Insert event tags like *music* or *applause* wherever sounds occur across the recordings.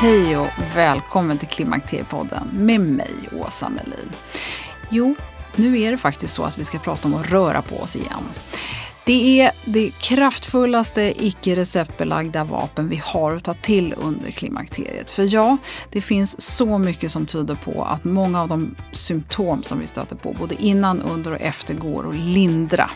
Hej och välkommen till Klimakteriepodden med mig, Åsa Melin. Jo, nu är det faktiskt så att vi ska prata om att röra på oss igen. Det är det kraftfullaste icke-receptbelagda vapen vi har att ta till under klimakteriet. För ja, det finns så mycket som tyder på att många av de symptom som vi stöter på både innan, under och efter går att lindra.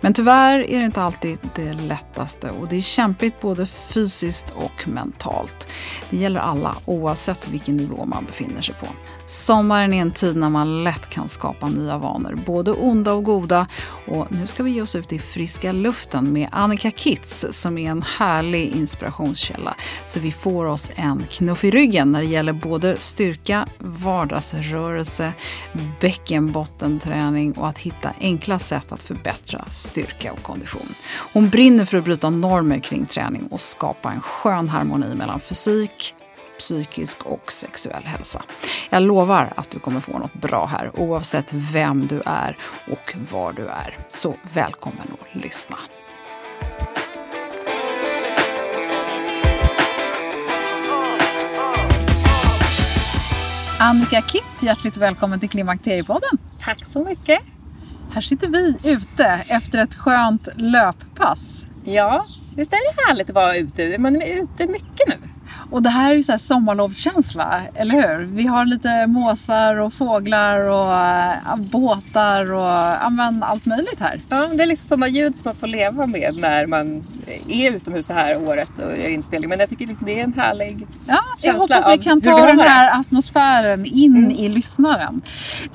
Men tyvärr är det inte alltid det lättaste och det är kämpigt både fysiskt och mentalt. Det gäller alla oavsett vilken nivå man befinner sig på. Sommaren är en tid när man lätt kan skapa nya vanor, både onda och goda. Och nu ska vi ge oss ut i friska luften med Annika Kitz som är en härlig inspirationskälla. Så vi får oss en knuff i ryggen när det gäller både styrka, vardagsrörelse, bäckenbottenträning och att hitta enkla sätt att förbättra styrka och kondition. Hon brinner för att bryta normer kring träning och skapa en skön harmoni mellan fysik, psykisk och sexuell hälsa. Jag lovar att du kommer få något bra här oavsett vem du är och var du är. Så välkommen att lyssna. Annika Kitz, hjärtligt välkommen till Klimakteriepodden. Tack så mycket. Här sitter vi ute efter ett skönt löppass. Ja, visst är det härligt att vara ute? Man är ute mycket nu. Och det här är ju så här sommarlovskänsla, eller hur? Vi har lite måsar och fåglar och äh, båtar och men allt möjligt här. Ja, det är liksom sådana ljud som man får leva med när man är utomhus det här året och gör inspelning. Men jag tycker liksom det är en härlig Ja, jag hoppas vi kan ta den här atmosfären in mm. i lyssnaren.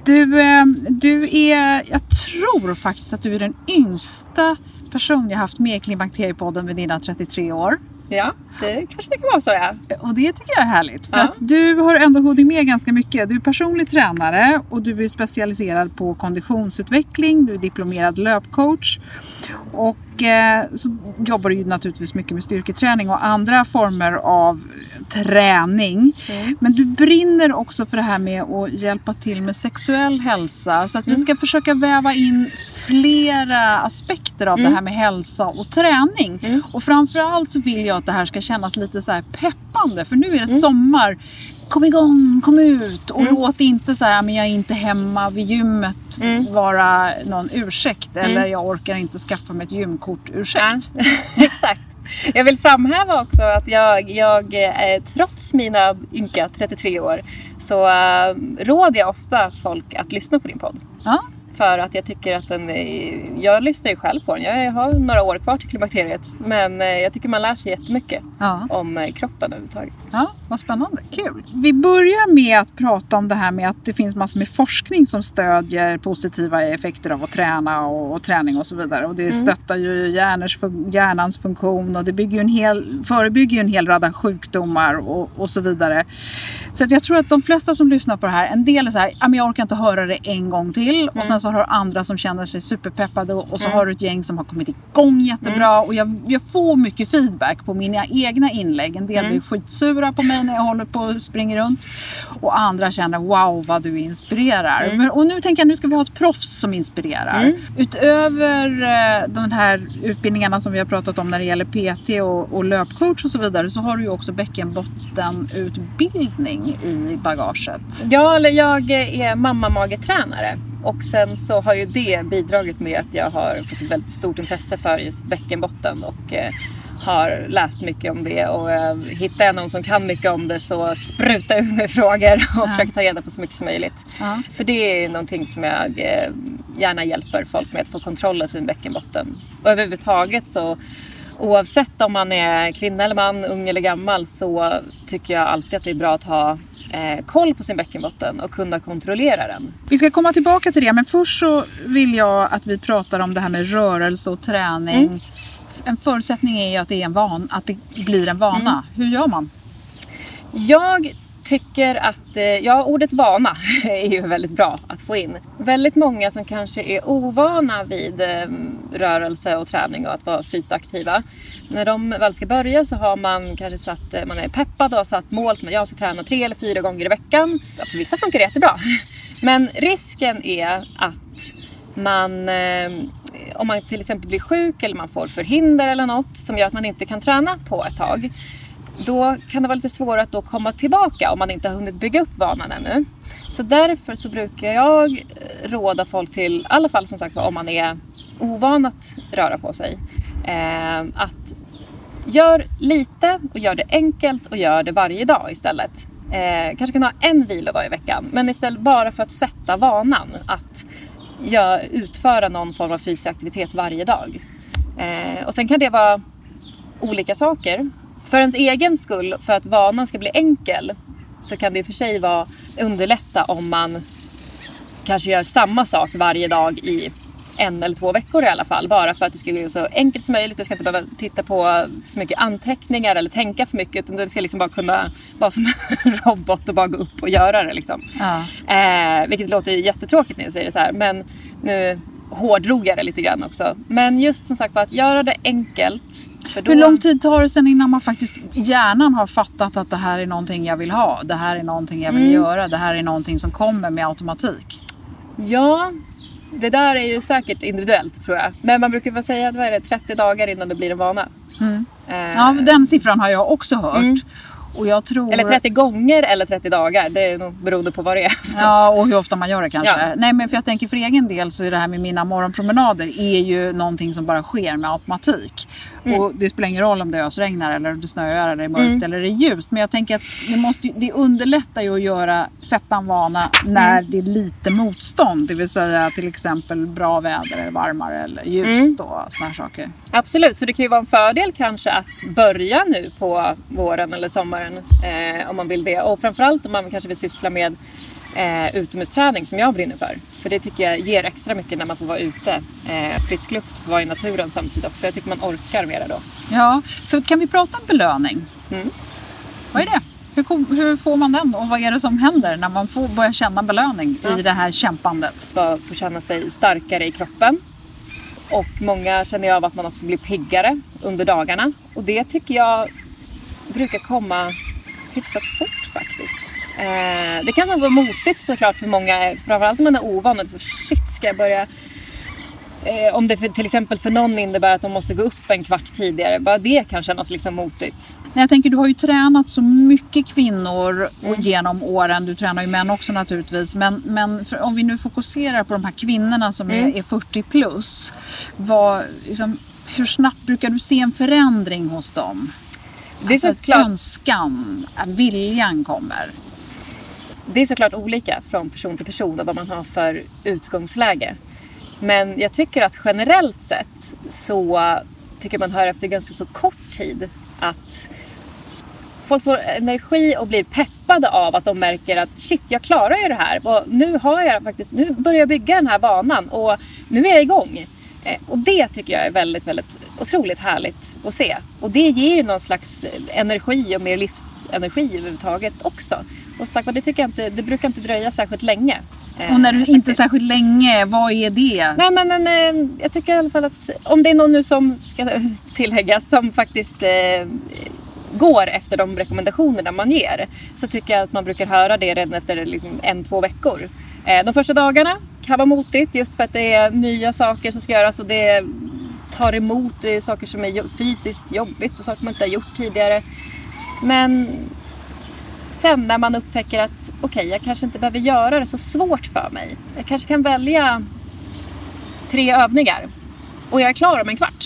Du, äh, du är, jag tror faktiskt att du är den yngsta person jag haft med i Klimakteriepodden med dina 33 år. Ja, det kanske det kan vara så ja. Och det tycker jag är härligt. För ja. att du har ändå hunnit med ganska mycket. Du är personlig tränare och du är specialiserad på konditionsutveckling. Du är diplomerad löpcoach. Och eh, så jobbar du ju naturligtvis mycket med styrketräning och andra former av träning. Mm. Men du brinner också för det här med att hjälpa till med sexuell hälsa. Så att mm. vi ska försöka väva in flera aspekter av mm. det här med hälsa och träning. Mm. Och framförallt så vill jag att det här ska kännas lite så peppande. För nu är det mm. sommar. Kom igång, kom ut och mm. låt inte så här, men jag är inte hemma vid gymmet mm. vara någon ursäkt. Mm. Eller jag orkar inte skaffa mig ett gymkort-ursäkt. Ja. *laughs* Exakt. Jag vill framhäva också att jag, jag eh, trots mina ynka 33 år så äh, råder jag ofta folk att lyssna på din podd. Ja, För att jag tycker att den, jag lyssnar ju själv på den. Jag har några år kvar till klimakteriet. Men eh, jag tycker man lär sig jättemycket Ja. om eh, kroppen överhuvudtaget. Ja, vad spännande. Kul. Vi börjar med att prata om det här med att det finns massor med forskning som stödjer positiva effekter av att träna och, och träning och så vidare. Och det stöttar ju hjärnors, hjärnans funktion och det bygger en hel, förebygger ju en hel rad sjukdomar och, och så vidare. Så att jag tror att de flesta som lyssnar på det här, en del är så här, "Ja, men jag orkar inte höra det en gång till. Och sen så har du andra som känner sig superpeppade och, och så har du ett gäng som har kommit igång jättebra. Och jag, jag får mycket feedback på mina egna inlägg. En del blir skitsura på mig när jag håller på och springer runt. Och andra känner wow vad du inspirerar. Men, och nu tänker jag nu ska vi ha ett proffs som inspirerar. Utöver eh, de här utbildningarna som vi har pratat om när det gäller PT och, och löpcoach och så vidare så har du ju också bäckenbottenutbildning i bagaget. Ja, eller jag är mammamagetränare. Och sen så har ju det bidragit med att jag har fått ett väldigt stort intresse för just bäckenbotten och eh, har läst mycket om det. Och eh, hittar jag någon som kan mycket om det så sprutar jag ur mig frågor och försöker ta reda på så mycket som möjligt. Ja. För det är någonting som jag eh, gärna hjälper folk med att få kontroll över sin bäckenbotten. Och överhuvudtaget så Oavsett om man är kvinna eller man, ung eller gammal så tycker jag alltid att det är bra att ha eh, koll på sin bäckenbotten och kunna kontrollera den. Vi ska komma tillbaka till det, men först så vill jag att vi pratar om det här med rörelse och träning. En förutsättning är ju att det, är en van, att det blir en vana. Hur gör man? Jag tycker att, eh, ja ordet vana *laughs* är ju väldigt bra att få in. Väldigt många som kanske är ovana vid ehm, rörelse och träning och att vara fysiskt aktiva. När de väl ska börja så har man kanske satt, eh, man är peppad och har satt mål som att jag ska träna tre eller fyra gånger i veckan. Ja, för vissa funkar det jättebra. *laughs* Men risken är att man, eh, om man till exempel blir sjuk eller man får förhinder eller något som gör att man inte kan träna på ett tag då kan det vara lite svårare att då komma tillbaka om man inte har hunnit bygga upp vanan ännu. Så därför så brukar jag eh, råda folk till, i alla fall som sagt om man är ovan att röra på sig, eh, att gör lite och gör det enkelt och gör det varje dag istället. Eh, kanske kan ha en vilodag i veckan, men istället bara för att sätta vanan att gör, utföra någon form av fysisk aktivitet varje dag. Eh, och sen kan det vara olika saker. För ens egen skull, för att vanan ska bli enkel, så kan det i och för sig vara underlätta om man kanske gör samma sak varje dag i en eller två veckor i alla fall. Bara för att det ska bli så enkelt som möjligt. Du ska inte behöva titta på för mycket anteckningar eller tänka för mycket. Utan du ska liksom bara kunna vara som en *laughs* robot och bara gå upp och göra det. Liksom. Ja. Eh, vilket låter jättetråkigt när jag säger det så här. Men nu hårdrog jag det lite grann också. Men just som sagt var att göra det enkelt. Då... Hur lång tid tar det sen innan man faktiskt, hjärnan har fattat att det här är någonting jag vill ha, det här är någonting jag vill Mm. göra, det här är någonting som kommer med automatik? Ja, det där är ju säkert individuellt tror jag. Men man brukar väl säga att vad är det, 30 dagar innan det blir en vana. Mm. Eh, Ja, den siffran har jag också hört. Mm. Och jag tror... Eller 30 gånger eller 30 dagar. Det är nog beroende på vad det är. Ja, och hur ofta man gör det kanske. Ja. Nej, men för jag tänker för egen del så är det här med mina morgonpromenader är ju någonting som bara sker med automatik. Mm. Och det spelar ingen roll om det ösregnar eller om det snöar eller är mörkt eller är ljust. Men jag tänker att det, måste, det underlättar ju att göra, sätta en vana när Mm. det är lite motstånd. Det vill säga till exempel bra väder eller varmare eller ljust Mm. och här saker. Absolut, så det kan ju vara en fördel kanske att börja nu på våren eller sommaren eh, om man vill det. Och framförallt om man kanske vill syssla med eh, utomhusträning som jag brinner för. För det tycker jag ger extra mycket när man får vara ute. Eh, frisk luft, få vara i naturen samtidigt också. Jag tycker man orkar mera då. Ja, för kan vi prata om belöning? Mm. Vad är det? Hur, hur får man den och vad är det som händer när man får börja känna belöning i det här kämpandet? bara få känna sig starkare i kroppen. Och många känner jag av att man också blir piggare under dagarna. Och det tycker jag brukar komma hyfsat fort faktiskt. Eh, det kan vara motigt såklart för många, framförallt om man är ovan. och Så, shit, ska jag börja... Eh, om det för, till exempel för någon innebär att de måste gå upp en kvart tidigare. Bara det kan kännas liksom motigt. Nej, Jag tänker du har ju tränat så mycket kvinnor Mm. genom åren. Du tränar ju män också naturligtvis. Men, men för, om vi nu fokuserar på de här kvinnorna som Mm. är, är 40 plus. Vad, liksom, hur snabbt brukar du se en förändring hos dem? Det är Alltså att såklart... önskan, att viljan kommer det är såklart olika från person till person och vad man har för utgångsläge. Men jag tycker att generellt sett så tycker man hör efter ganska så kort tid att folk får energi och blir peppade av att de märker att shit, jag klarar ju det här. Och nu har jag faktiskt, nu börjar jag bygga den här vanan och nu är jag igång. Eh, och det tycker jag är väldigt, väldigt otroligt härligt att se. Och det ger ju någon slags energi och mer livsenergi överhuvudtaget också. Och sagt det tycker jag inte, det brukar inte dröja särskilt länge. Och när du faktiskt. inte särskilt länge, vad är det? Nej men, men eh, jag tycker i alla fall att om det är någon nu som, ska *laughs* tilläggas, som faktiskt eh, går efter de rekommendationerna man ger så tycker jag att man brukar höra det redan efter liksom en, två veckor. Eh, de första dagarna kan vara motigt just för att det är nya saker som ska göras och det tar emot det är saker som är fysiskt jobbigt och saker man inte har gjort tidigare. Men sen när man upptäcker att okej, okay, jag kanske inte behöver göra det så svårt för mig. Jag kanske kan välja tre övningar och jag är klar om en kvart.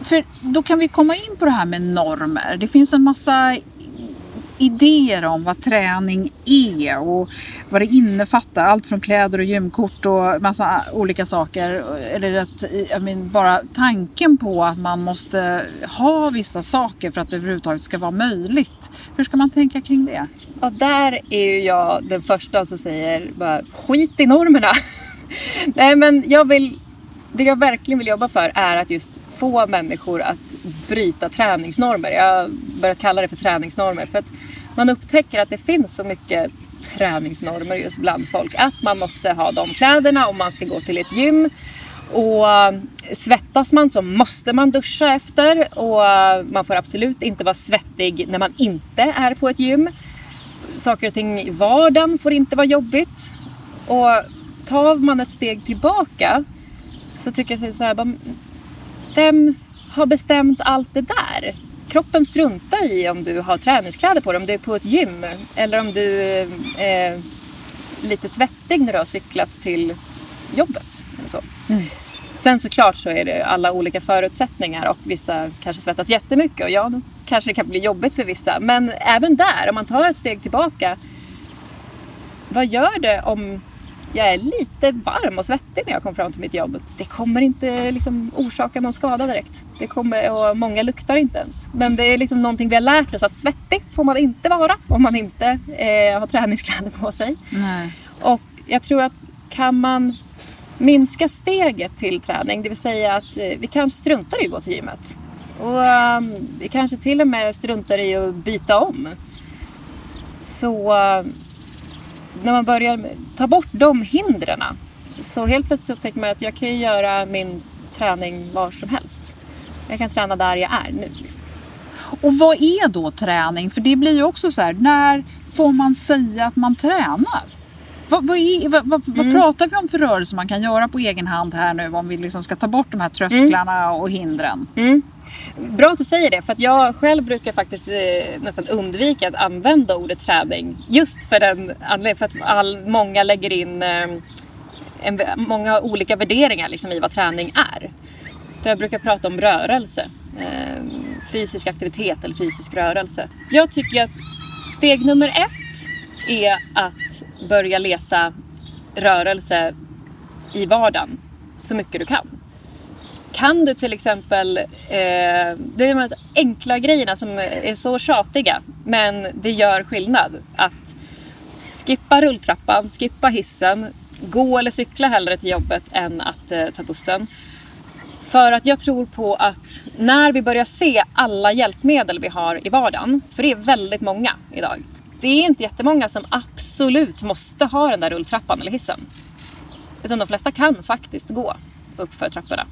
För då kan vi komma in på det här med normer. Det finns en massa idéer om vad träning är och vad det innefattar. Allt från kläder och gymkort och massa olika saker. Eller att, jag men, bara tanken på att man måste ha vissa saker för att det överhuvudtaget ska vara möjligt. Hur ska man tänka kring det? Ja, där är ju jag den första som säger bara skit i normerna. *laughs* Nej men jag vill det jag verkligen vill jobba för är att just få människor att bryta träningsnormer. Jag har börjat kalla det för träningsnormer för att man upptäcker att det finns så mycket träningsnormer just bland folk. Att man måste ha de kläderna om man ska gå till ett gym. Och eh, svettas man så måste man duscha efter och eh, man får absolut inte vara svettig när man inte är på ett gym. Saker och ting i vardagen får inte vara jobbigt. Och tar man ett steg tillbaka så tycker jag så här, vem har bestämt allt det där? Kroppen struntar i om du har träningskläder på dig, om du är på ett gym eller om du är lite svettig när du har cyklat till jobbet. Eller så. Mm. Sen såklart så är det alla olika förutsättningar och vissa kanske svettas jättemycket och ja, då kanske det kan bli jobbigt för vissa. Men även där, om man tar ett steg tillbaka. Vad gör det om jag är lite varm och svettig när jag kommer fram till mitt jobb. Det kommer inte liksom orsaka någon skada direkt. Det kommer, och många luktar inte ens. Men det är liksom någonting vi har lärt oss att svettig får man inte vara om man inte eh, har träningskläder på sig. Nej. Och jag tror att kan man minska steget till träning, det vill säga att eh, vi kanske struntar i att gå till gymmet. Och um, vi kanske till och med struntar i att byta om. Så när man börjar ta bort de hindren så helt plötsligt upptäcker man att jag kan göra min träning var som helst. Jag kan träna där jag är nu. Liksom. Och vad är då träning? För det blir ju också så här, när får man säga att man tränar? Vad, vad, är, vad, vad, mm. pratar vi om för rörelser man kan göra på egen hand här nu om vi liksom ska ta bort de här trösklarna mm. och hindren? Mm. Bra att du säger det, för att jag själv brukar faktiskt eh, nästan undvika att använda ordet träning. Just för den för att all, många lägger in eh, en, många olika värderingar liksom, i vad träning är. Så jag brukar prata om rörelse, eh, fysisk aktivitet eller fysisk rörelse. Jag tycker att steg nummer ett är att börja leta rörelse i vardagen så mycket du kan. Kan du till exempel, eh, det är de här enkla grejerna som är så tjatiga men det gör skillnad. Att skippa rulltrappan, skippa hissen, gå eller cykla hellre till jobbet än att eh, ta bussen. För att jag tror på att när vi börjar se alla hjälpmedel vi har i vardagen, för det är väldigt många idag. Det är inte jättemånga som absolut måste ha den där rulltrappan eller hissen. Utan de flesta kan faktiskt gå uppför trapporna.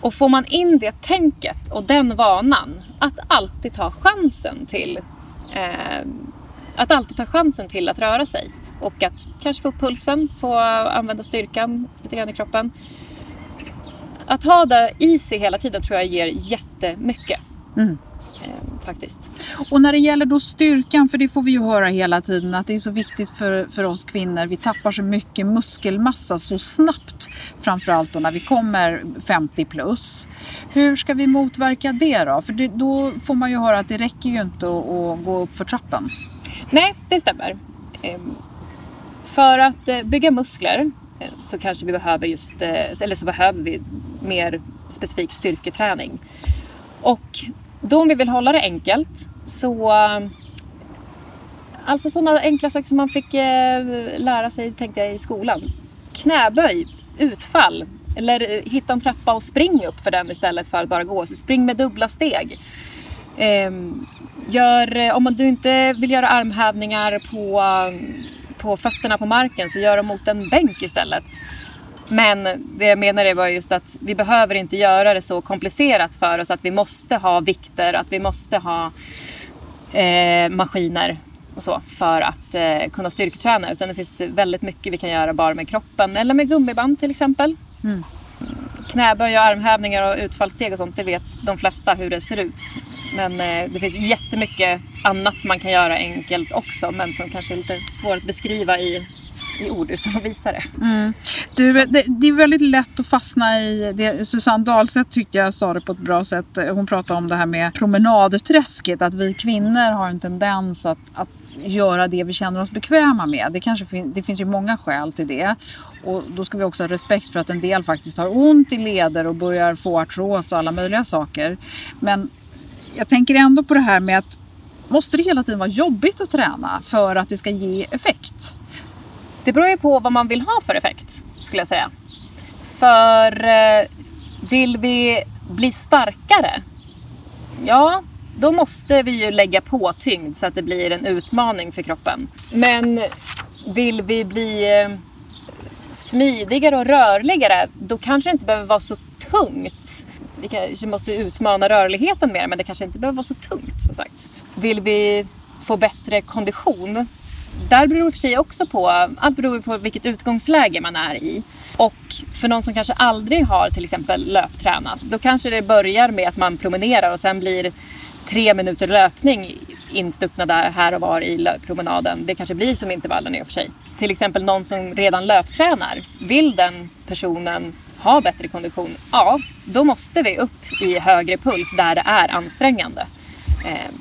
Och får man in det tänket och den vanan att alltid ta chansen till eh, att alltid ta chansen till att röra sig och att kanske få upp pulsen, få använda styrkan lite grann i kroppen. Att ha det i sig hela tiden tror jag ger jättemycket. Mm. Eh, faktiskt. Och när det gäller då styrkan, för det får vi ju höra hela tiden att det är så viktigt för, för oss kvinnor. Vi tappar så mycket muskelmassa så snabbt, framförallt då när vi kommer 50 plus. Hur ska vi motverka det då? För det, då får man ju höra att det räcker ju inte att, att gå upp för trappen. Nej, det stämmer. Ehm, för att eh, bygga muskler eh, så kanske vi behöver just, eller så behöver vi mer specifik styrketräning. Och då om vi vill hålla det enkelt så eh, Alltså sådana enkla saker som man fick eh, lära sig tänkte jag i skolan. Knäböj, utfall eller eh, hitta en trappa och spring upp för den istället för att bara gå. Så spring med dubbla steg. Ehm, gör, om du inte vill göra armhävningar på på fötterna på marken så gör dem mot en bänk istället. Men det jag menar är bara just att vi behöver inte göra det så komplicerat för oss att vi måste ha vikter, att vi måste ha eh, maskiner och så för att eh, kunna styrketräna. Utan det finns väldigt mycket vi kan göra bara med kroppen eller med gummiband till exempel. Mm knäböj och armhävningar och utfallssteg och sånt, det vet de flesta hur det ser ut. Men eh, det finns jättemycket annat som man kan göra enkelt också, men som kanske är lite svårt att beskriva i, i ord utan att visa det. Mm. Du, det, det, är väldigt lätt att fastna i det. Susanne Dahlseth tycker jag sa det på ett bra sätt. Hon pratade om det här med promenadträsket, att vi kvinnor har en tendens att, att göra det vi känner oss bekväma med. Det, kanske fin det finns ju många skäl till det. Och då ska vi också ha respekt för att en del faktiskt har ont i leder och börjar få artros och alla möjliga saker. Men jag tänker ändå på det här med att måste det hela tiden vara jobbigt att träna för att det ska ge effekt? Det beror ju på vad man vill ha för effekt skulle jag säga. För eh, vill vi bli starkare? Ja, då måste vi ju lägga på tyngd så att det blir en utmaning för kroppen. Men vill vi bli eh, smidigare och rörligare, då kanske det inte behöver vara så tungt. Vi kanske måste utmana rörligheten mer, men det kanske inte behöver vara så tungt som sagt. Vill vi få bättre kondition? Där beror det för sig också på, allt beror på vilket utgångsläge man är i. Och för någon som kanske aldrig har till exempel löptränat, då kanske det börjar med att man promenerar och sen blir tre minuter löpning instuckna där här och var i promenaden. Det kanske blir som intervallen i och för sig. Till exempel någon som redan löptränar. Vill den personen ha bättre kondition? Ja, då måste vi upp i högre puls där det är ansträngande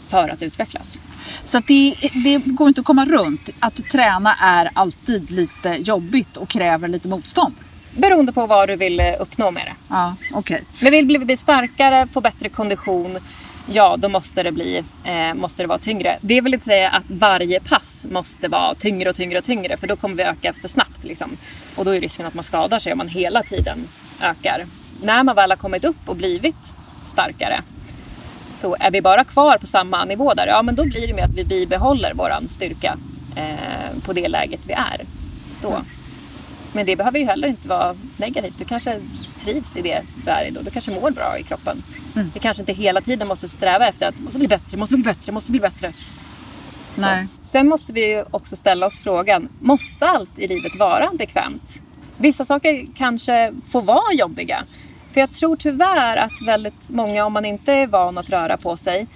för att utvecklas. Så det, det, går inte att komma runt. Att träna är alltid lite jobbigt och kräver lite motstånd. Beroende på vad du vill uppnå med det. Ja, okay. Men vill bli starkare, få bättre kondition, ja då måste det, bli, eh, måste det vara tyngre. Det vill inte säga att varje pass måste vara tyngre och tyngre och tyngre för då kommer vi öka för snabbt. Liksom. Och då är risken att man skadar sig om man hela tiden ökar. När man väl har kommit upp och blivit starkare så är vi bara kvar på samma nivå där, ja men då blir det med att vi bibehåller våran styrka eh, på det läget vi är då. Men det behöver ju heller inte vara negativt. Du kanske trivs i det du är i då. Du kanske mår bra i kroppen. Mm. Vi kanske inte hela tiden måste sträva efter att måste bli bättre, måste bli bättre, måste bli bättre. Nej. Sen måste vi ju också ställa oss frågan, måste allt i livet vara bekvämt? Vissa saker kanske får vara jobbiga. För jag tror tyvärr att väldigt många, om man inte är van att röra på sig,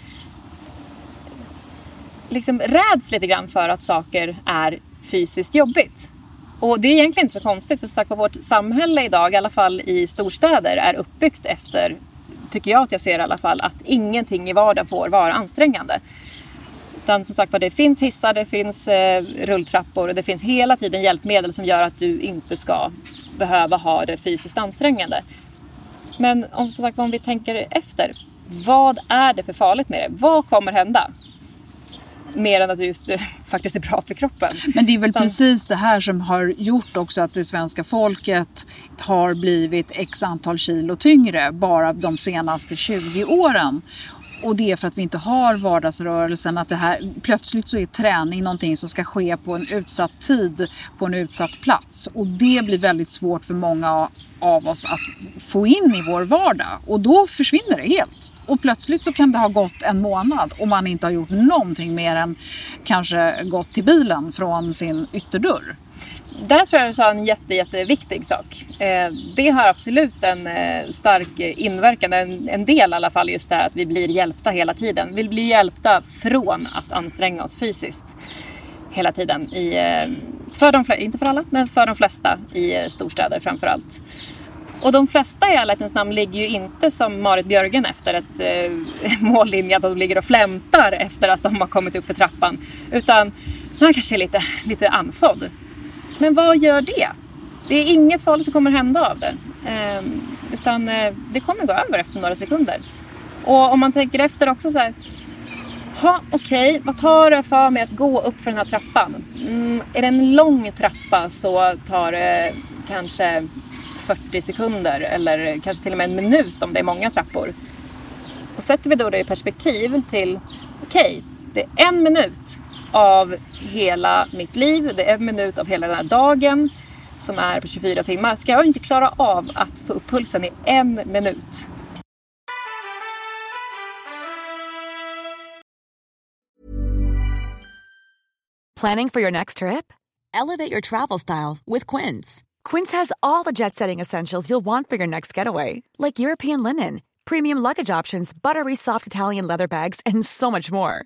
liksom räds lite grann för att saker är fysiskt jobbigt. Och det är egentligen inte så konstigt för sagt, vårt samhälle idag, i alla fall i storstäder, är uppbyggt efter, tycker jag att jag ser i alla fall, att ingenting i vardagen får vara ansträngande. Utan som sagt det finns hissar, det finns eh, rulltrappor och det finns hela tiden hjälpmedel som gör att du inte ska behöva ha det fysiskt ansträngande. Men om, som sagt, om vi tänker efter, vad är det för farligt med det? Vad kommer hända? mer än att det just *laughs* faktiskt är bra för kroppen. Men det är väl Utan... precis det här som har gjort också att det svenska folket har blivit x antal kilo tyngre bara de senaste 20 åren. Och det är för att vi inte har vardagsrörelsen. Att det här, plötsligt så är träning någonting som ska ske på en utsatt tid, på en utsatt plats. Och det blir väldigt svårt för många av oss att få in i vår vardag. Och då försvinner det helt. Och plötsligt så kan det ha gått en månad och man inte har gjort någonting mer än kanske gått till bilen från sin ytterdörr. Där tror jag du sa en jätte, jätteviktig sak. Eh, det har absolut en eh, stark inverkan, en, del i alla fall, just det här att vi blir hjälpta hela tiden. Vi blir hjälpta från att anstränga oss fysiskt hela tiden. I, eh, för de, inte för alla, men för de flesta i eh, storstäder framför allt. Och de flesta i ärlighetens namn ligger ju inte som Marit Björgen efter ett eh, *laughs* mållinje, att de ligger och flämtar efter att de har kommit upp för trappan. Utan man kanske är lite, lite andfådd. Men vad gör det? Det är inget farligt som kommer hända av det. Ehm, utan eh, det kommer gå över efter några sekunder. Och om man tänker efter också så här. Ha, okej, okay, vad tar det för mig att gå upp för den här trappan? Mm, är det en lång trappa så tar det kanske 40 sekunder eller kanske till och med en minut om det är många trappor. Och sätter vi då det i perspektiv till, okej, okay, det är en minut av hela mitt liv, det är en minut av hela den här dagen som är på 24 timmar. Ska jag inte klara av att få upp pulsen i en minut? Planning for your next trip? Elevate your travel style with Quince. Quince has all the jet setting essentials you'll want for your next getaway, like European linen, premium luggage options, buttery soft Italian leather bags, and so much more.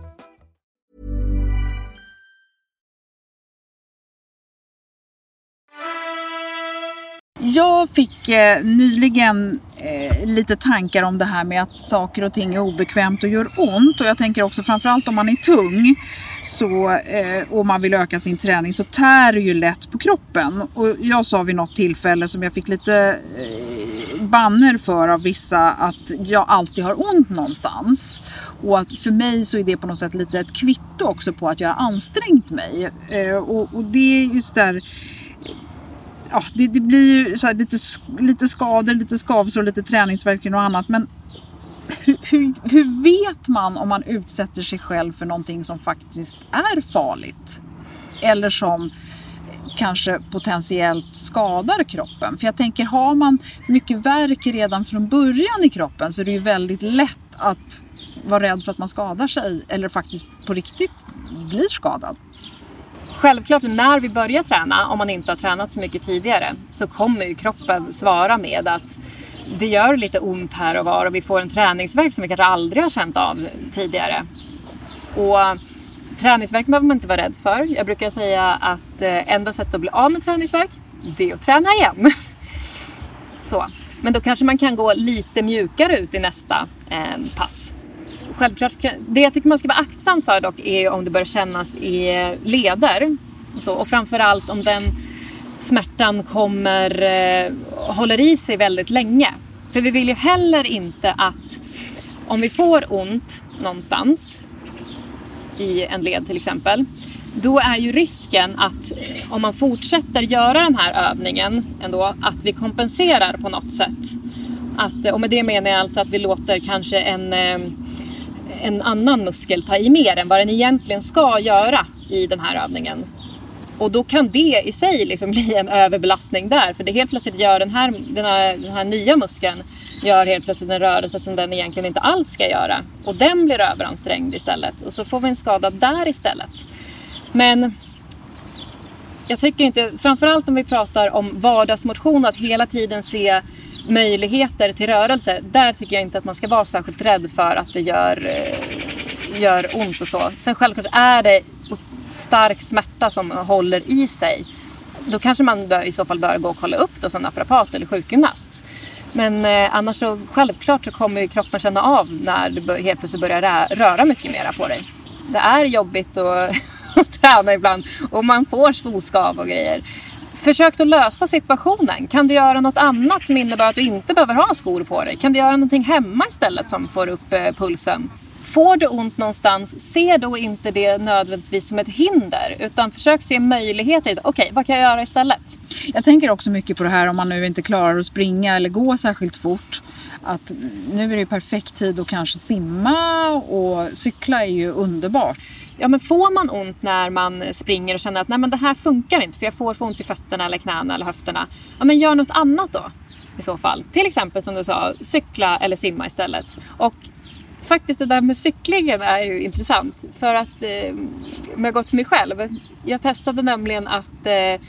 Jag fick eh, nyligen eh, lite tankar om det här med att saker och ting är obekvämt och gör ont. Och jag tänker också framförallt om man är tung så, eh, och man vill öka sin träning så tär det ju lätt på kroppen. Och jag sa vid något tillfälle som jag fick lite eh, banner för av vissa att jag alltid har ont någonstans. Och att för mig så är det på något sätt lite ett kvitto också på att jag har ansträngt mig. Eh, och, och det är just där ja, det, det blir så lite, lite skador, lite skavsår, lite träningsvärk och annat. Men hur, hur, hur, vet man om man utsätter sig själv för någonting som faktiskt är farligt? Eller som kanske potentiellt skadar kroppen. För jag tänker, har man mycket värk redan från början i kroppen så är det ju väldigt lätt att vara rädd för att man skadar sig eller faktiskt på riktigt blir skadad. Självklart när vi börjar träna, om man inte har tränat så mycket tidigare, så kommer ju kroppen svara med att det gör lite ont här och var och vi får en träningsverk som vi kanske aldrig har känt av tidigare. Och träningsverk behöver man inte vara rädd för. Jag brukar säga att eh, enda sättet att bli av med träningsverk, det är att träna igen. *laughs* Så. Men då kanske man kan gå lite mjukare ut i nästa eh, pass självklart, det jag tycker man ska vara aktsam för dock är om det börjar kännas i leder. Och, så, och framförallt om den smärtan kommer, eh, håller i sig väldigt länge. För vi vill ju heller inte att om vi får ont någonstans, i en led till exempel, då är ju risken att om man fortsätter göra den här övningen ändå, att vi kompenserar på något sätt. Att, och med det menar jag alltså att vi låter kanske en eh, en annan muskel ta i mer än vad den egentligen ska göra i den här övningen. Och då kan det i sig liksom *laughs* bli en överbelastning där. För det helt plötsligt gör den här, den här, den här nya muskeln gör helt plötsligt en rörelse som den egentligen inte alls ska göra. Och den blir överansträngd istället. Och så får vi en skada där istället. Men jag tycker inte, framförallt om vi pratar om vardagsmotion, att hela tiden se möjligheter till rörelse, där tycker jag inte att man ska vara särskilt rädd för att det gör, eh, gör ont och så. Sen självklart är det stark smärta som håller i sig. då kanske man bör, i så fall bör gå och kolla upp det som naprapat eller sjukgymnast. Men eh, annars så självklart så kommer ju kroppen känna av när du helt plötsligt börjar rä- röra mycket mera på dig. Det är jobbigt att, att *laughs* träna ibland och man får skoskav och grejer. Försök att lösa situationen. Kan du göra något annat som innebär att du inte behöver ha skor på dig? Kan du göra någonting hemma istället som får upp eh, pulsen? Får du ont någonstans, se då inte det nödvändigtvis som ett hinder utan försök se möjligheter. Okej, okay, vad kan jag göra istället? Jag tänker också mycket på det här om man nu inte klarar att springa eller gå särskilt fort. Att nu är det perfekt tid att kanske simma och cykla är ju underbart. Ja, men får man ont när man springer och känner att Nej, men det här funkar inte för jag får för ont i fötterna eller knäna eller höfterna. Ja, men gör något annat då i så fall. Till exempel som du sa, cykla eller simma istället. Och faktiskt det där med cyklingen är ju intressant. För att, eh, om jag går till mig själv. Jag testade nämligen att, eh,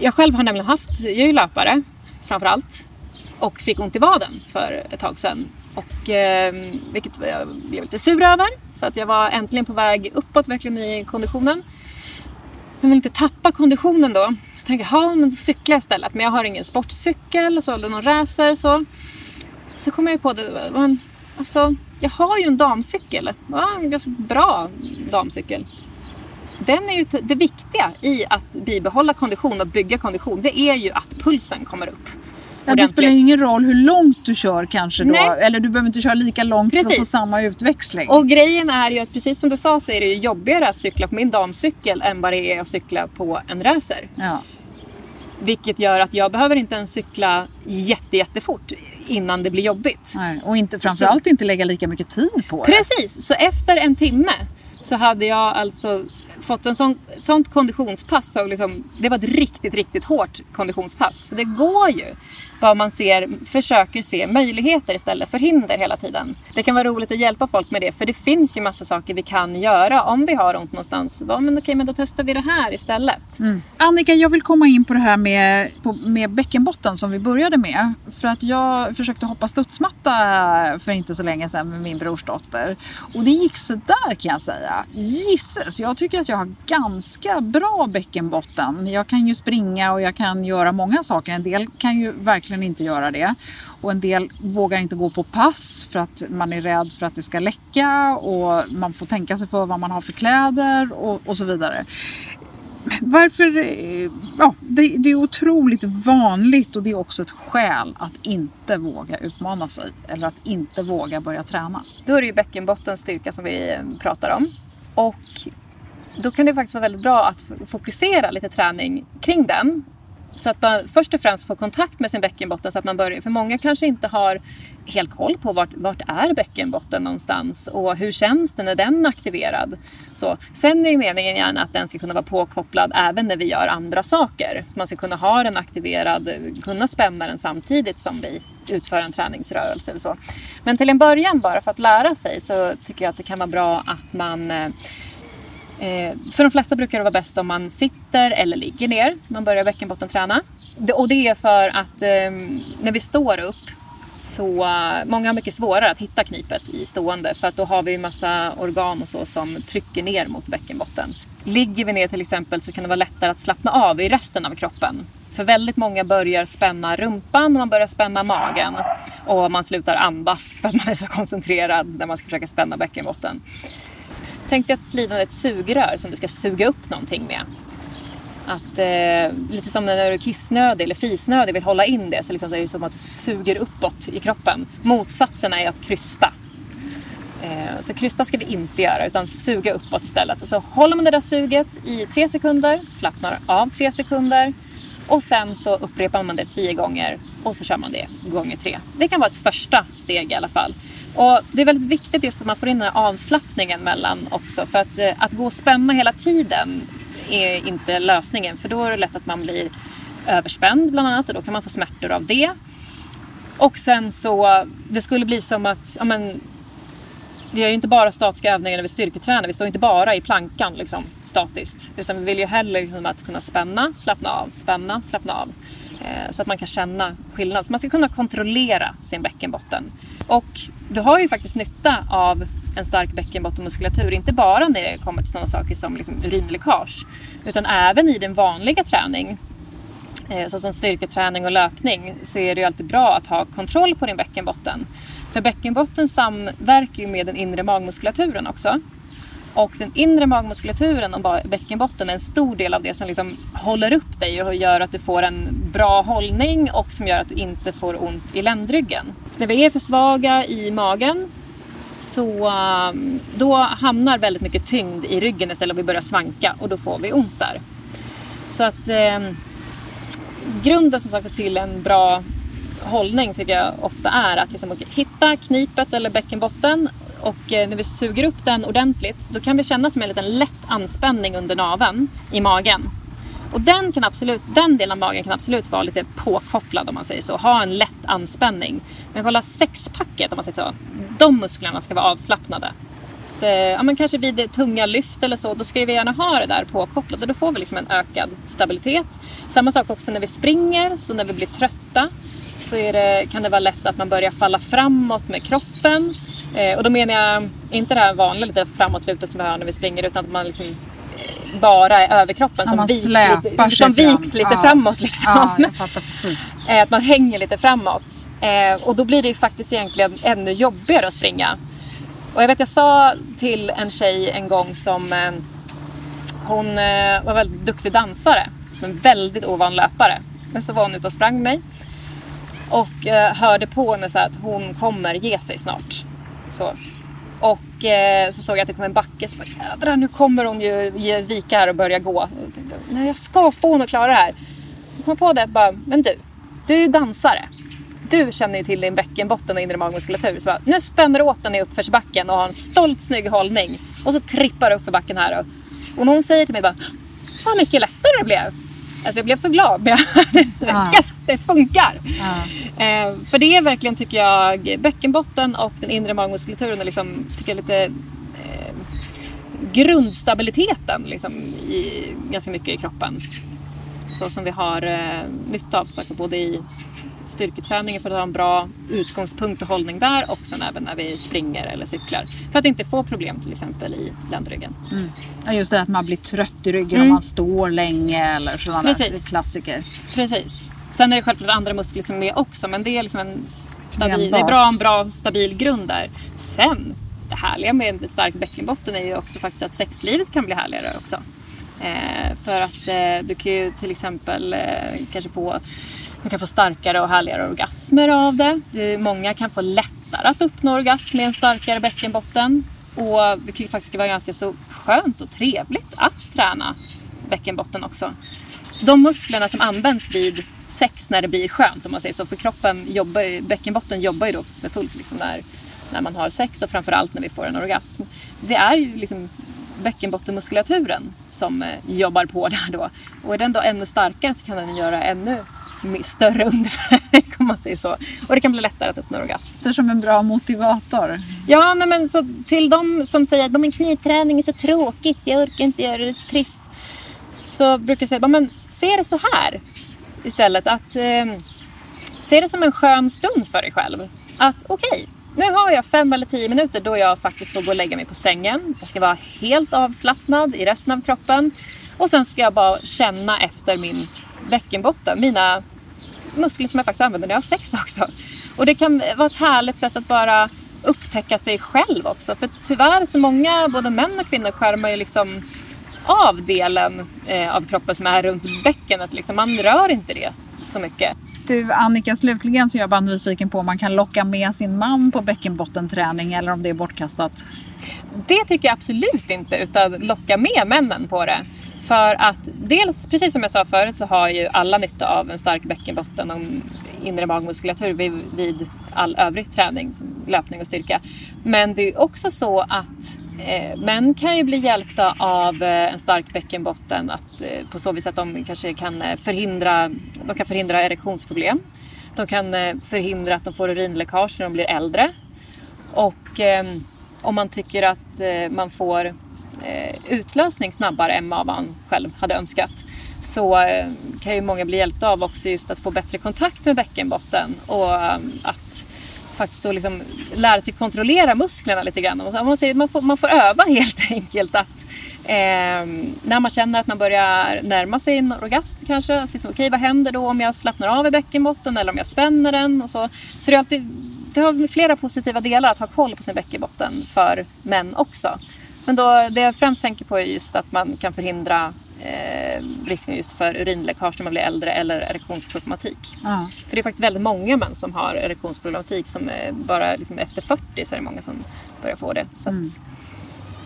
jag själv har nämligen haft, jag är ju löpare framförallt. Och fick ont i vaden för ett tag sedan. Och, eh, vilket jag blev lite sur över. För att jag var äntligen på väg uppåt verkligen i konditionen. Men vill inte tappa konditionen då. Så tänkte jag, ja men då cyklar jag istället. Men jag har ingen sportcykel så, eller någon racer så. Så kom jag på det. Men, alltså, jag har ju en damcykel. Ja, en ganska bra damcykel. Den är ju det viktiga i att bibehålla kondition och bygga kondition. Det är ju att pulsen kommer upp. Ja, det spelar ingen roll hur långt du kör kanske då. Nej. Eller du behöver inte köra lika långt precis. för att få samma utväxling. Och grejen är ju att precis som du sa så är det ju jobbigare att cykla på min damcykel än vad det är att cykla på en racer. Ja. Vilket gör att jag behöver inte ens cykla jätte, jättefort innan det blir jobbigt. Nej, och inte, framförallt så, inte lägga lika mycket tid på det. Precis, så efter en timme så hade jag alltså fått en sån, sånt konditionspass. Så liksom, det var ett riktigt, riktigt hårt konditionspass. Det går ju. Bara man ser, försöker se möjligheter istället för hinder hela tiden. Det kan vara roligt att hjälpa folk med det. För det finns ju massa saker vi kan göra om vi har ont någonstans. Ja, men okej, men då testar vi det här istället. Mm. Annika, jag vill komma in på det här med, på, med bäckenbotten som vi började med. För att jag försökte hoppa studsmatta för inte så länge sedan med min brorsdotter. Och det gick sådär kan jag säga. Gisses, jag tycker att jag har ganska bra bäckenbotten. Jag kan ju springa och jag kan göra många saker. En del kan ju verkligen inte göra det. Och en del vågar inte gå på pass för att man är rädd för att det ska läcka och man får tänka sig för vad man har för kläder och, och så vidare. Varför? Ja, det, det, är otroligt vanligt och det är också ett skäl att inte våga utmana sig eller att inte våga börja träna. Då är det ju bäckenbottens styrka som vi pratar om. Och då kan det faktiskt vara väldigt bra att fokusera lite träning kring den. Så att man först och främst får kontakt med sin bäckenbotten så att man börjar, för många kanske inte har helt koll på vart, vart är bäckenbotten någonstans och hur känns det när den är aktiverad. Så, sen är ju meningen gärna att den ska kunna vara påkopplad även när vi gör andra saker. Man ska kunna ha den aktiverad, kunna spänna den samtidigt som vi utför en träningsrörelse eller så. Men till en början bara för att lära sig så tycker jag att det kan vara bra att man Eh, Eh, för de flesta brukar det vara bäst om man sitter eller ligger ner. Man börjar bäckenbottenträna. Det, och det är för att eh, när vi står upp så många har mycket svårare att hitta knipet i stående för att då har vi massa organ och så som trycker ner mot bäckenbotten. Ligger vi ner till exempel så kan det vara lättare att slappna av i resten av kroppen. För väldigt många börjar spänna rumpan och man börjar spänna magen och man slutar andas för att man är så koncentrerad när man ska försöka spänna bäckenbotten. Tänk dig att slidan är ett sugrör som du ska suga upp någonting med. Att, eh, lite som när du är kissnödig eller fisnödig vill hålla in det så liksom det är det som att du suger uppåt i kroppen. Motsatsen är att krysta. Eh, så krysta ska vi inte göra utan suga uppåt istället. Och så håller man det där suget i tre sekunder, slappnar av tre sekunder och sen så upprepar man det tio gånger och så kör man det gånger tre. Det kan vara ett första steg i alla fall. Och det är väldigt viktigt just att man får in den här avslappningen mellan också. För att, eh, att gå och spänna hela tiden är inte lösningen. För då är det lätt att man blir överspänd bland annat och då kan man få smärtor av det. Och sen så, det skulle bli som att, ja men, vi gör ju inte bara statiska övningar när vi styrketränar. Vi står inte bara i plankan liksom, statiskt. Utan vi vill ju hellre liksom, att kunna spänna, slappna av, spänna, slappna av. Eh, så att man kan känna skillnad. Så man ska kunna kontrollera sin bäckenbotten. Och du har ju faktiskt nytta av en stark bäckenbottenmuskulatur. Inte bara när det kommer till sådana saker som liksom urinläckage. Utan även i din vanliga träning. Eh, såsom styrketräning och löpning, så är det ju alltid bra att ha kontroll på din bäckenbotten. För bäckenbotten samverkar ju med den inre magmuskulaturen också. Och den inre magmuskulaturen och bäckenbotten är en stor del av det som liksom håller upp dig och gör att du får en bra hållning och som gör att du inte får ont i ländryggen. När vi är för svaga i magen så um, då hamnar väldigt mycket tyngd i ryggen istället och vi börjar svanka och då får vi ont där. Så att eh, grunden som sagt till en bra hållning tycker jag ofta är att liksom, hitta knipet eller bäckenbotten och eh, när vi suger upp den ordentligt då kan vi känna som en liten lätt anspänning under naveln i magen. Och den, kan absolut, den delen av magen kan absolut vara lite påkopplad om man säger så. Ha en lätt anspänning. Men kolla sexpacket om man säger så. De musklerna ska vara avslappnade. Det, ja, men kanske vid tunga lyft eller så, då ska vi gärna ha det där påkopplat och då får vi liksom en ökad stabilitet. Samma sak också när vi springer, så när vi blir trötta så det, kan det vara lätt att man börjar falla framåt med kroppen. Eh, och då menar jag inte det här vanliga lite framåtlutet som vi har när vi springer utan att man liksom eh, bara är överkroppen som, viks lite, som viks lite ja. framåt. Liksom. Ja, jag fattar precis. *laughs* Eh, att man hänger lite framåt. Eh, och då blir det ju faktiskt egentligen ännu jobbigare att springa. Och jag vet jag sa till en tjej en gång som eh, hon eh, var väldigt duktig dansare men väldigt ovan löpare. Men så var hon ute och sprang med mig. Och eh, hörde på henne så att hon kommer ge sig snart. Så. Och eh, så såg jag att det kom en backe. Så bara, jädrar nu kommer hon ju ge vika här och börja gå. Jag tänkte, Nej, jag ska få henne att klara det här. Så kom på det att bara, men du, du är ju dansare. Du känner ju till din bäckenbotten och inre magmuskulatur. Så bara, nu spänner du åt den i uppförsbacken och har en stolt snygg hållning. Och så trippar du upp för backen här. Och, och när hon säger till mig bara, vad mycket lättare det blev. Alltså jag blev så glad när jag hörde det. Yes, det funkar! Ja. Eh, för det är verkligen, tycker jag, bäckenbotten och den inre magmuskulaturen är liksom, tycker jag, lite eh, grundstabiliteten liksom, i, ganska mycket i kroppen. Så som vi har eh, nytta av saker både i styrketräningen för att ha en bra utgångspunkt och hållning där och sen även när vi springer eller cyklar. För att inte få problem till exempel i ländryggen. Mm. Just det att man blir trött i ryggen mm. om man står länge eller sådana Precis. klassiker. Precis. Sen är det självklart andra muskler som är med också men det är liksom en stabil, det är bra, en bra stabil grund där. Sen, det härliga med en stark bäckenbotten är ju också faktiskt att sexlivet kan bli härligare också. Eh, för att eh, du kan ju till exempel eh, kanske få, du kan få starkare och härligare orgasmer av det. Du, många kan få lättare att uppnå orgasm med en starkare bäckenbotten. Och det kan ju faktiskt vara ganska så skönt och trevligt att träna bäckenbotten också. De musklerna som används vid sex när det blir skönt om man säger så. För kroppen jobbar, bäckenbotten jobbar ju då för fullt liksom när, när man har sex och framförallt när vi får en orgasm. Det är ju liksom bäckenbottenmuskulaturen som eh, jobbar på där då. Och är den då ännu starkare så kan den göra ännu större underverk *laughs* om man säger så. Och det kan bli lättare att uppnå orgasm. Det är som en bra motivator. Ja, nej, men så till de som säger att min knipträning är så tråkigt, jag orkar inte göra det så trist. Så brukar jag säga, men se det så här istället. Att eh, se det som en skön stund för dig själv. Att okej, okay, nu har jag fem eller tio minuter då jag faktiskt får gå och lägga mig på sängen. Jag ska vara helt avslappnad i resten av kroppen. Och sen ska jag bara känna efter min bäckenbotten, mina muskler som jag faktiskt använder när jag har sex också. Och det kan vara ett härligt sätt att bara upptäcka sig själv också. För tyvärr så många, både män och kvinnor, skärmar ju liksom av delen eh, av kroppen som är runt bäckenet. Liksom. Man rör inte det så mycket. Du Annika, slutligen så är jag bara nyfiken på om man kan locka med sin man på bäckenbottenträning eller om det är bortkastat? Det tycker jag absolut inte, utan locka med männen på det. För att dels, precis som jag sa förut, så har ju alla nytta av en stark bäckenbotten och inre magmuskulatur vid, vid all övrig träning, som löpning och styrka. Men det är också så att eh, män kan ju bli hjälpta av eh, en stark bäckenbotten att, eh, på så vis att de kanske kan eh, förhindra, de kan förhindra erektionsproblem. De kan eh, förhindra att de får urinläckage när de blir äldre. Och eh, om man tycker att eh, man får Eh, utlösning snabbare än vad man själv hade önskat så eh, kan ju många bli hjälpta av också just att få bättre kontakt med bäckenbotten och eh, att faktiskt då liksom lära sig kontrollera musklerna lite grann. Man, säger, man, får, man får öva *laughs* helt enkelt att Eh, när man känner att man börjar närma sig en orgasm kanske. Att liksom, Okej, okay, vad händer då om jag slappnar av i bäckenbotten eller om jag spänner den? Och så så det, är alltid, det har flera positiva delar att ha koll på sin bäckenbotten för män också. Men då, det jag främst tänker på är just att man kan förhindra eh, risken just för urinläckage när man blir äldre eller erektionsproblematik. Ja. För det är faktiskt väldigt många män som har erektionsproblematik som bara liksom efter 40 så är det många som börjar få det. Så mm.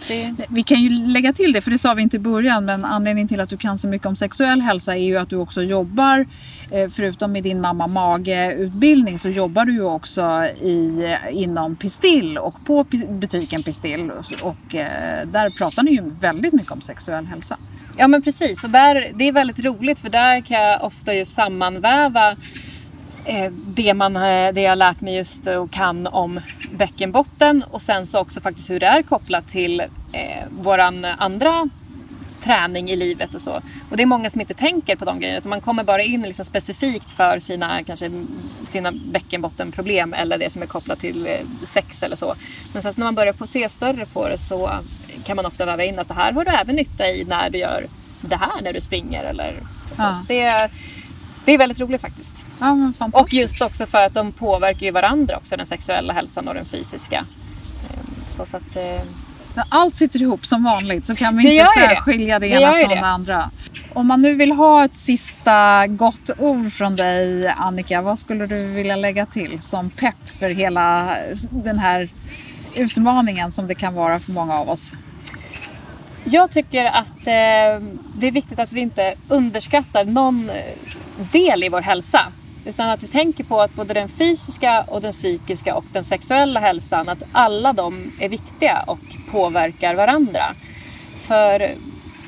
Det... Vi kan ju lägga till det, för det sa vi inte i början, men anledningen till att du kan så mycket om sexuell hälsa är ju att du också jobbar, eh, förutom med din mamma mage-utbildning, så jobbar du ju också i, inom Pistill och på butiken Pistill. Och eh, där pratar ni ju väldigt mycket om sexuell hälsa. Ja men precis, och där, det är väldigt roligt för där kan jag ofta ju sammanväva eh, det, man, det jag har lärt mig just och kan om bäckenbotten och sen så också faktiskt hur det är kopplat till eh, våran andra träning i livet och så. Och det är många som inte tänker på de grejerna. Utan man kommer bara in liksom specifikt för sina, kanske, sina bäckenbottenproblem eller det som är kopplat till eh, sex eller så. Men sen när man börjar på se större på det så kan man ofta väva in att det här har du även nytta i när du gör det här när du springer eller så. Ja. så det, det är väldigt roligt faktiskt. Ja, och just också för att de påverkar ju varandra också, den sexuella hälsan och den fysiska. Ehm, så, så att, eh, när allt sitter ihop som vanligt så kan vi inte särskilja det, det ena från det. det andra. Om man nu vill ha ett sista gott ord från dig Annika, vad skulle du vilja lägga till som pepp för hela den här utmaningen som det kan vara för många av oss? Jag tycker att eh, det är viktigt att vi inte underskattar någon eh, del i vår hälsa. Utan att vi tänker på att både den fysiska och den psykiska och den sexuella hälsan, att alla de är viktiga och påverkar varandra. För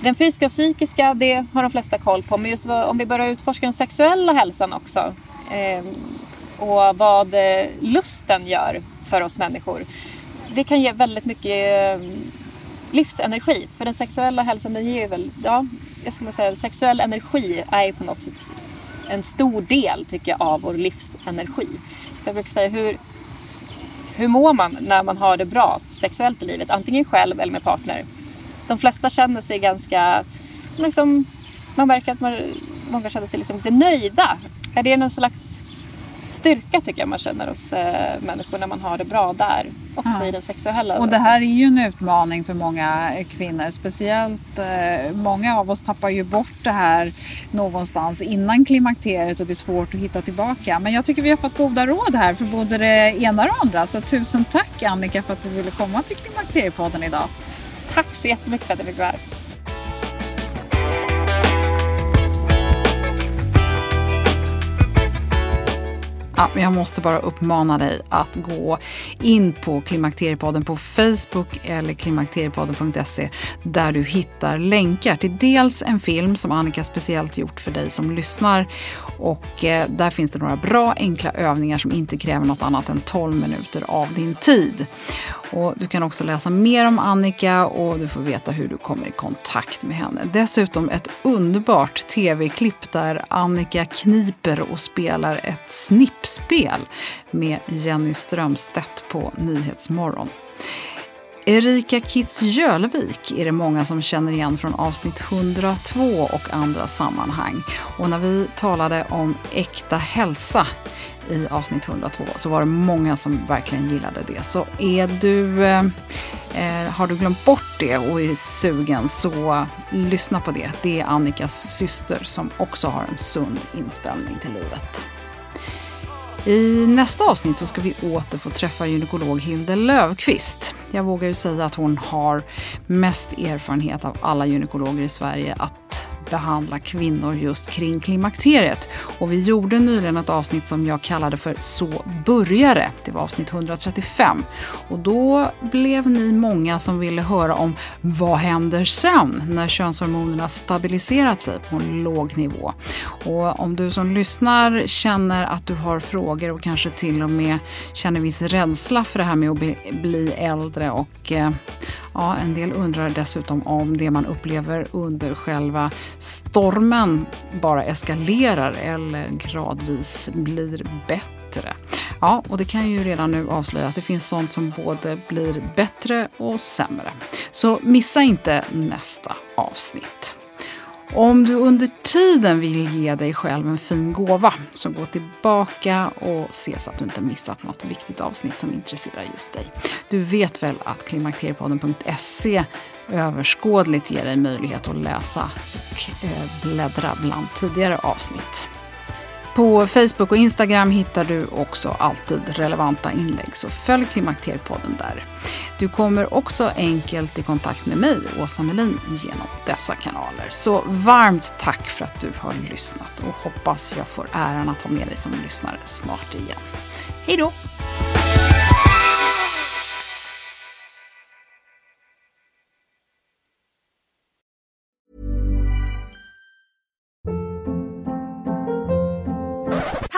den fysiska och psykiska, det har de flesta koll på. Men just om vi börjar utforska den sexuella hälsan också eh, och vad eh, lusten gör för oss människor. Det kan ge väldigt mycket eh, livsenergi. För den sexuella hälsan, den ger ju väl, ja, jag skulle säga sexuell energi är ju på något sätt en stor del tycker jag av vår livsenergi. jag brukar säga hur, hur mår man när man har det bra sexuellt i livet? Antingen själv eller med partner. De flesta känner sig ganska, liksom, man märker att man, många känner sig liksom lite nöjda. Är det någon slags styrka tycker jag man känner hos eh, människor när man har det bra där. Också ja. i den sexuella Och det här är ju en utmaning för många kvinnor. Speciellt eh, många av oss tappar ju bort det här någonstans innan klimakteriet och det är svårt att hitta tillbaka. Men jag tycker vi har fått goda råd här för både det ena och det andra. Så tusen tack Annika för att du ville komma till Klimakteriepodden idag. Tack så jättemycket för att jag fick vara här. Ja, jag måste bara uppmana dig att gå in på Klimakteriepodden på Facebook eller klimakteriepodden.se där du hittar länkar till dels en film som Annika speciellt gjort för dig som lyssnar och eh, där finns det några bra enkla övningar som inte kräver något annat än 12 minuter av din tid. Och du kan också läsa mer om Annika och du får veta hur du kommer i kontakt med henne. Dessutom ett underbart tv-klipp där Annika kniper och spelar ett snippspel med Jenny Strömstedt på Nyhetsmorgon. Erika Kitz Jölvik är det många som känner igen från avsnitt 102 och andra sammanhang. Och när vi talade om äkta hälsa i avsnitt 102 så var det många som verkligen gillade det. Så är du, eh, eh, har du glömt bort det och är sugen så lyssna på det. Det är Annikas syster som också har en sund inställning till livet. I nästa avsnitt så ska vi åter få träffa gynekolog Hilde Lövqvist. Jag vågar ju säga att hon har mest erfarenhet av alla gynekologer i Sverige att behandla kvinnor just kring klimakteriet. Och vi gjorde nyligen ett avsnitt som jag kallade för Så börjar det. Det var avsnitt 135. Och då blev ni många som ville höra om vad händer sen när könshormonerna stabiliserat sig på en låg nivå. Och om du som lyssnar känner att du har frågor och kanske till och med känner viss rädsla för det här med att bli äldre och eh, Ja, en del undrar dessutom om det man upplever under själva stormen bara eskalerar eller gradvis blir bättre. Ja, och det kan ju redan nu avslöja att det finns sånt som både blir bättre och sämre. Så missa inte nästa avsnitt. Om du under tiden vill ge dig själv en fin gåva, så gå tillbaka och se så att du inte missat något viktigt avsnitt som intresserar just dig. Du vet väl att klimakteriepodden.se överskådligt ger dig möjlighet att läsa och eh, bläddra bland tidigare avsnitt. På Facebook och Instagram hittar du också alltid relevanta inlägg, så följ Klimakteriepodden där. Du kommer också enkelt i kontakt med mig, Åsa Melin, genom dessa kanaler. Så varmt tack för att du har lyssnat och hoppas jag får äran att ha med dig som lyssnare snart igen. Hej då!